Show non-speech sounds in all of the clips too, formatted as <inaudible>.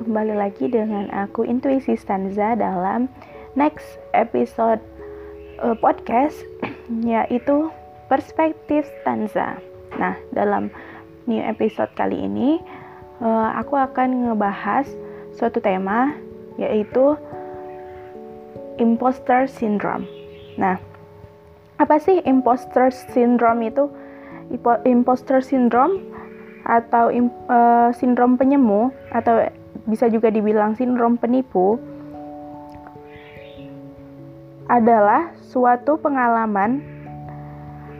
kembali lagi dengan aku Intuisi Stanza dalam next episode uh, podcast <clears throat> yaitu Perspektif Stanza. Nah, dalam new episode kali ini uh, aku akan ngebahas suatu tema yaitu imposter syndrome. Nah, apa sih imposter syndrome itu? Imposter syndrome atau uh, sindrom penyemu atau bisa juga dibilang sindrom penipu adalah suatu pengalaman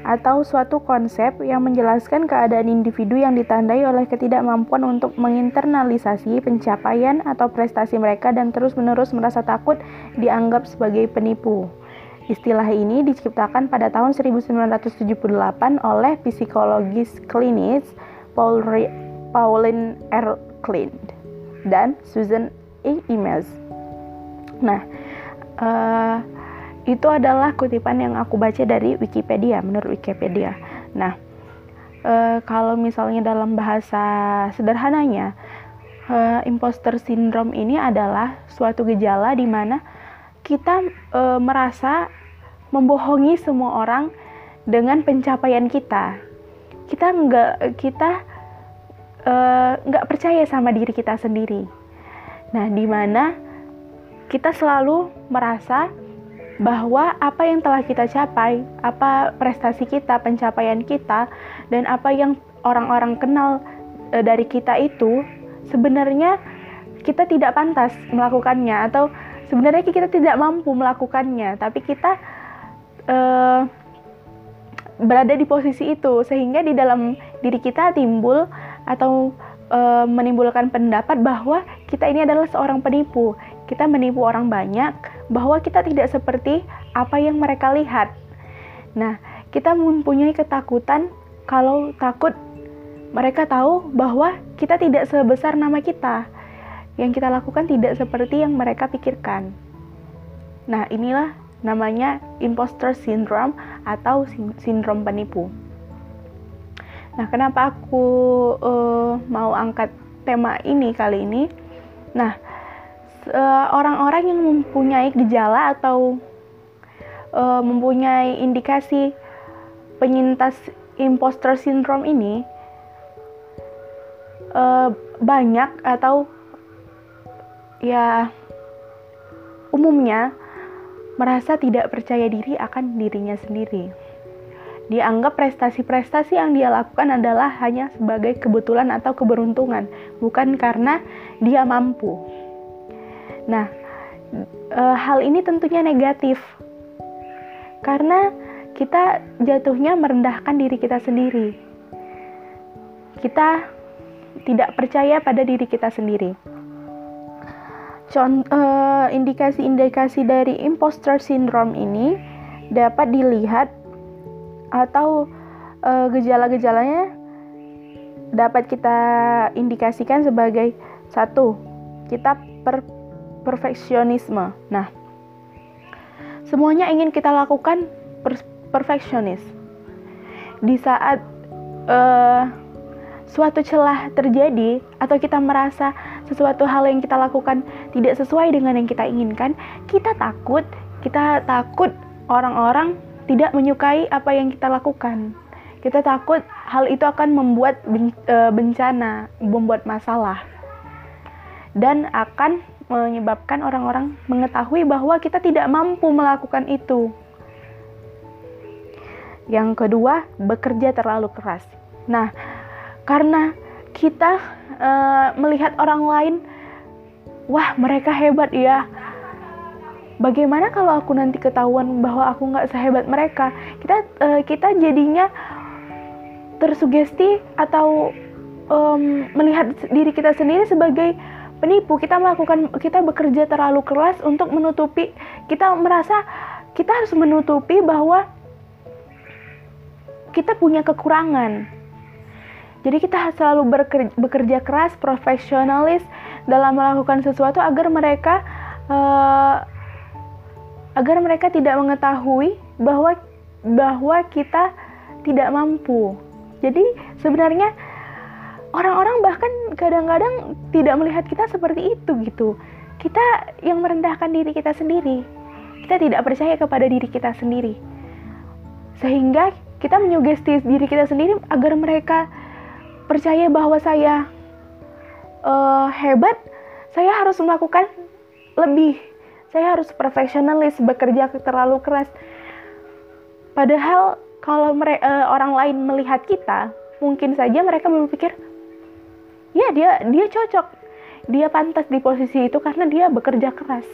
atau suatu konsep yang menjelaskan keadaan individu yang ditandai oleh ketidakmampuan untuk menginternalisasi pencapaian atau prestasi mereka dan terus-menerus merasa takut dianggap sebagai penipu. Istilah ini diciptakan pada tahun 1978 oleh psikologis klinis Paul Pauline R. Clint dan Susan E. Imes. Nah, uh, itu adalah kutipan yang aku baca dari Wikipedia, menurut Wikipedia. Nah, uh, kalau misalnya dalam bahasa sederhananya, uh, imposter syndrome ini adalah suatu gejala di mana kita uh, merasa membohongi semua orang dengan pencapaian kita. Kita nggak kita nggak uh, percaya sama diri kita sendiri. Nah, di mana kita selalu merasa bahwa apa yang telah kita capai, apa prestasi kita, pencapaian kita, dan apa yang orang-orang kenal e, dari kita itu sebenarnya kita tidak pantas melakukannya atau sebenarnya kita tidak mampu melakukannya, tapi kita e, berada di posisi itu sehingga di dalam diri kita timbul atau e, menimbulkan pendapat bahwa kita ini adalah seorang penipu. Kita menipu orang banyak bahwa kita tidak seperti apa yang mereka lihat. Nah, kita mempunyai ketakutan kalau takut mereka tahu bahwa kita tidak sebesar nama kita. Yang kita lakukan tidak seperti yang mereka pikirkan. Nah, inilah namanya imposter syndrome atau sindrom penipu. Nah, kenapa aku uh, mau angkat tema ini kali ini? Nah, Eh, orang-orang uh, yang mempunyai gejala atau uh, mempunyai indikasi penyintas imposter syndrome ini uh, banyak atau ya umumnya merasa tidak percaya diri akan dirinya sendiri. Dianggap prestasi-prestasi yang dia lakukan adalah hanya sebagai kebetulan atau keberuntungan, bukan karena dia mampu. Nah, e, hal ini tentunya negatif karena kita jatuhnya merendahkan diri kita sendiri. Kita tidak percaya pada diri kita sendiri. Indikasi-indikasi dari imposter syndrome ini dapat dilihat atau e, gejala-gejalanya dapat kita indikasikan sebagai satu kita per perfeksionisme. Nah, semuanya ingin kita lakukan per perfeksionis. Di saat uh, suatu celah terjadi atau kita merasa sesuatu hal yang kita lakukan tidak sesuai dengan yang kita inginkan, kita takut, kita takut orang-orang tidak menyukai apa yang kita lakukan. Kita takut hal itu akan membuat eh, bencana, membuat masalah, dan akan menyebabkan orang-orang mengetahui bahwa kita tidak mampu melakukan itu. Yang kedua, bekerja terlalu keras. Nah, karena kita uh, melihat orang lain, wah mereka hebat ya. Bagaimana kalau aku nanti ketahuan bahwa aku nggak sehebat mereka? Kita uh, kita jadinya tersugesti atau um, melihat diri kita sendiri sebagai penipu. Kita melakukan kita bekerja terlalu keras untuk menutupi. Kita merasa kita harus menutupi bahwa kita punya kekurangan. Jadi kita selalu bekerja, bekerja keras profesionalis dalam melakukan sesuatu agar mereka uh, agar mereka tidak mengetahui bahwa bahwa kita tidak mampu. Jadi sebenarnya orang-orang bahkan kadang-kadang tidak melihat kita seperti itu gitu. Kita yang merendahkan diri kita sendiri. Kita tidak percaya kepada diri kita sendiri. Sehingga kita menyugesti diri kita sendiri agar mereka percaya bahwa saya uh, hebat saya harus melakukan lebih saya harus profesionalis bekerja terlalu keras. Padahal kalau mereka, uh, orang lain melihat kita mungkin saja mereka berpikir ya dia dia cocok. Dia pantas di posisi itu karena dia bekerja keras.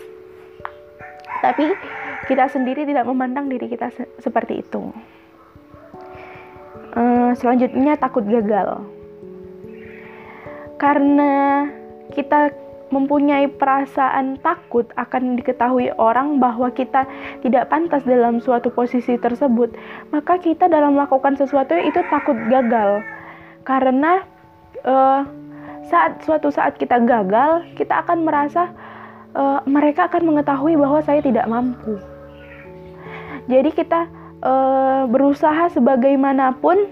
Tapi kita sendiri tidak memandang diri kita se seperti itu. Uh, selanjutnya takut gagal. Karena kita mempunyai perasaan takut akan diketahui orang bahwa kita tidak pantas dalam suatu posisi tersebut, maka kita dalam melakukan sesuatu itu takut gagal. Karena uh, saat suatu saat kita gagal, kita akan merasa uh, mereka akan mengetahui bahwa saya tidak mampu. Jadi kita uh, berusaha sebagaimanapun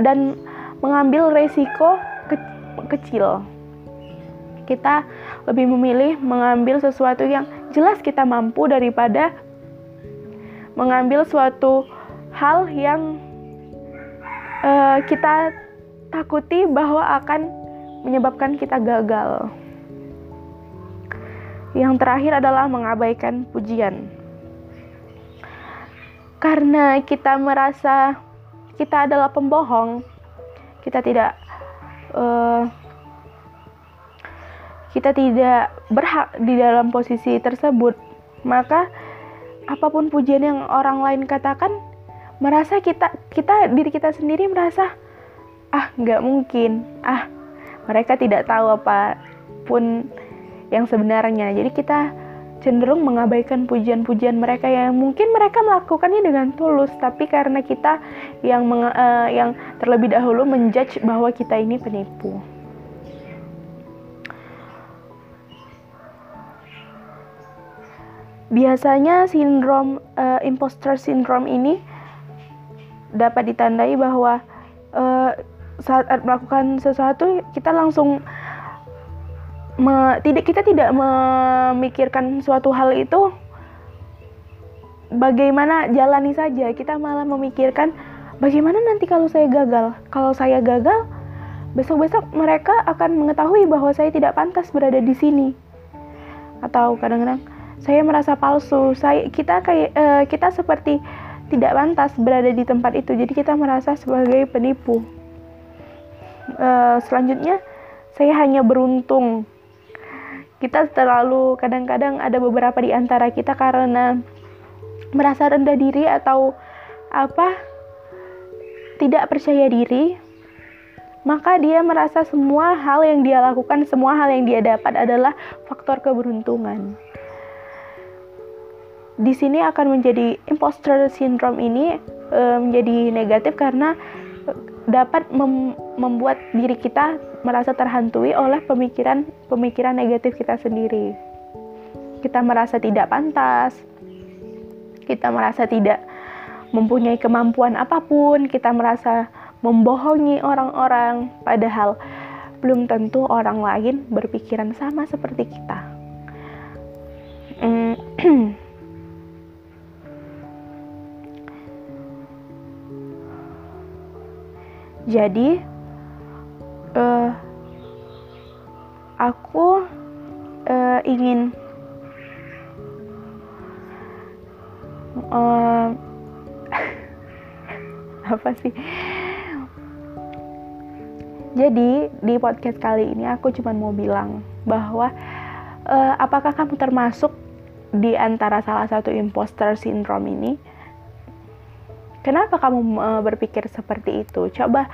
dan mengambil resiko ke kecil kita lebih memilih mengambil sesuatu yang jelas kita mampu daripada mengambil suatu hal yang uh, kita takuti bahwa akan menyebabkan kita gagal. Yang terakhir adalah mengabaikan pujian. Karena kita merasa kita adalah pembohong, kita tidak uh, kita tidak berhak di dalam posisi tersebut, maka apa pun pujian yang orang lain katakan, merasa kita kita diri kita sendiri merasa ah nggak mungkin, ah mereka tidak tahu apa pun yang sebenarnya. Jadi kita cenderung mengabaikan pujian-pujian mereka yang mungkin mereka melakukannya dengan tulus, tapi karena kita yang uh, yang terlebih dahulu menjudge bahwa kita ini penipu. Biasanya sindrom uh, imposter syndrome ini dapat ditandai bahwa uh, saat melakukan sesuatu kita langsung me, tidak kita tidak memikirkan suatu hal itu bagaimana jalani saja. Kita malah memikirkan bagaimana nanti kalau saya gagal? Kalau saya gagal besok-besok mereka akan mengetahui bahwa saya tidak pantas berada di sini. Atau kadang-kadang saya merasa palsu. Saya kita kayak uh, kita seperti tidak pantas berada di tempat itu. Jadi kita merasa sebagai penipu. Uh, selanjutnya saya hanya beruntung. Kita terlalu kadang-kadang ada beberapa di antara kita karena merasa rendah diri atau apa tidak percaya diri maka dia merasa semua hal yang dia lakukan, semua hal yang dia dapat adalah faktor keberuntungan di sini akan menjadi imposter syndrome ini e, menjadi negatif karena dapat mem membuat diri kita merasa terhantui oleh pemikiran-pemikiran negatif kita sendiri. Kita merasa tidak pantas, kita merasa tidak mempunyai kemampuan apa pun, kita merasa membohongi orang-orang, padahal belum tentu orang lain berpikiran sama seperti kita. Hmm. <clears throat> jadi uh, aku uh, ingin uh, <laughs> apa sih? Jadi di podcast kali ini aku cuma mau bilang bahwa uh, apakah kamu termasuk di antara salah satu imposter syndrome ini Kenapa kamu uh, berpikir seperti itu? Coba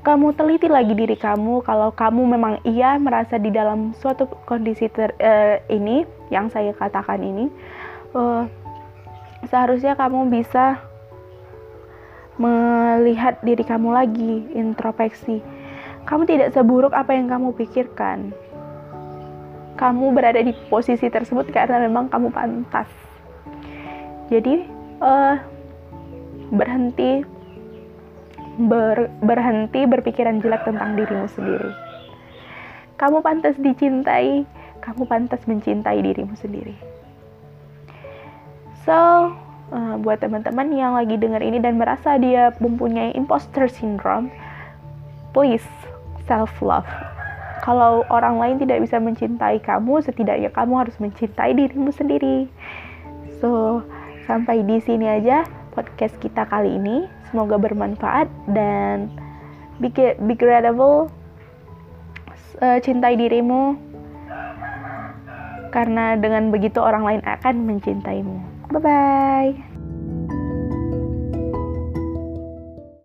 kamu teliti lagi diri kamu kalau kamu memang iya merasa di dalam suatu kondisi ter, uh, ini yang saya katakan ini uh, seharusnya kamu bisa melihat diri kamu lagi introspeksi. Kamu tidak seburuk apa yang kamu pikirkan. Kamu berada di posisi tersebut karena memang kamu pantas. Jadi uh, berhenti ber, berhenti berpikiran jelek tentang dirimu sendiri. Kamu pantas dicintai, kamu pantas mencintai dirimu sendiri. So, uh, buat teman-teman yang lagi dengar ini dan merasa dia mempunyai imposter syndrome, please self love. Kalau orang lain tidak bisa mencintai kamu, setidaknya kamu harus mencintai dirimu sendiri. So, sampai di sini aja podcast kita kali ini. Semoga bermanfaat dan be, be grateful. Uh, cintai dirimu karena dengan begitu orang lain akan mencintaimu. Bye bye.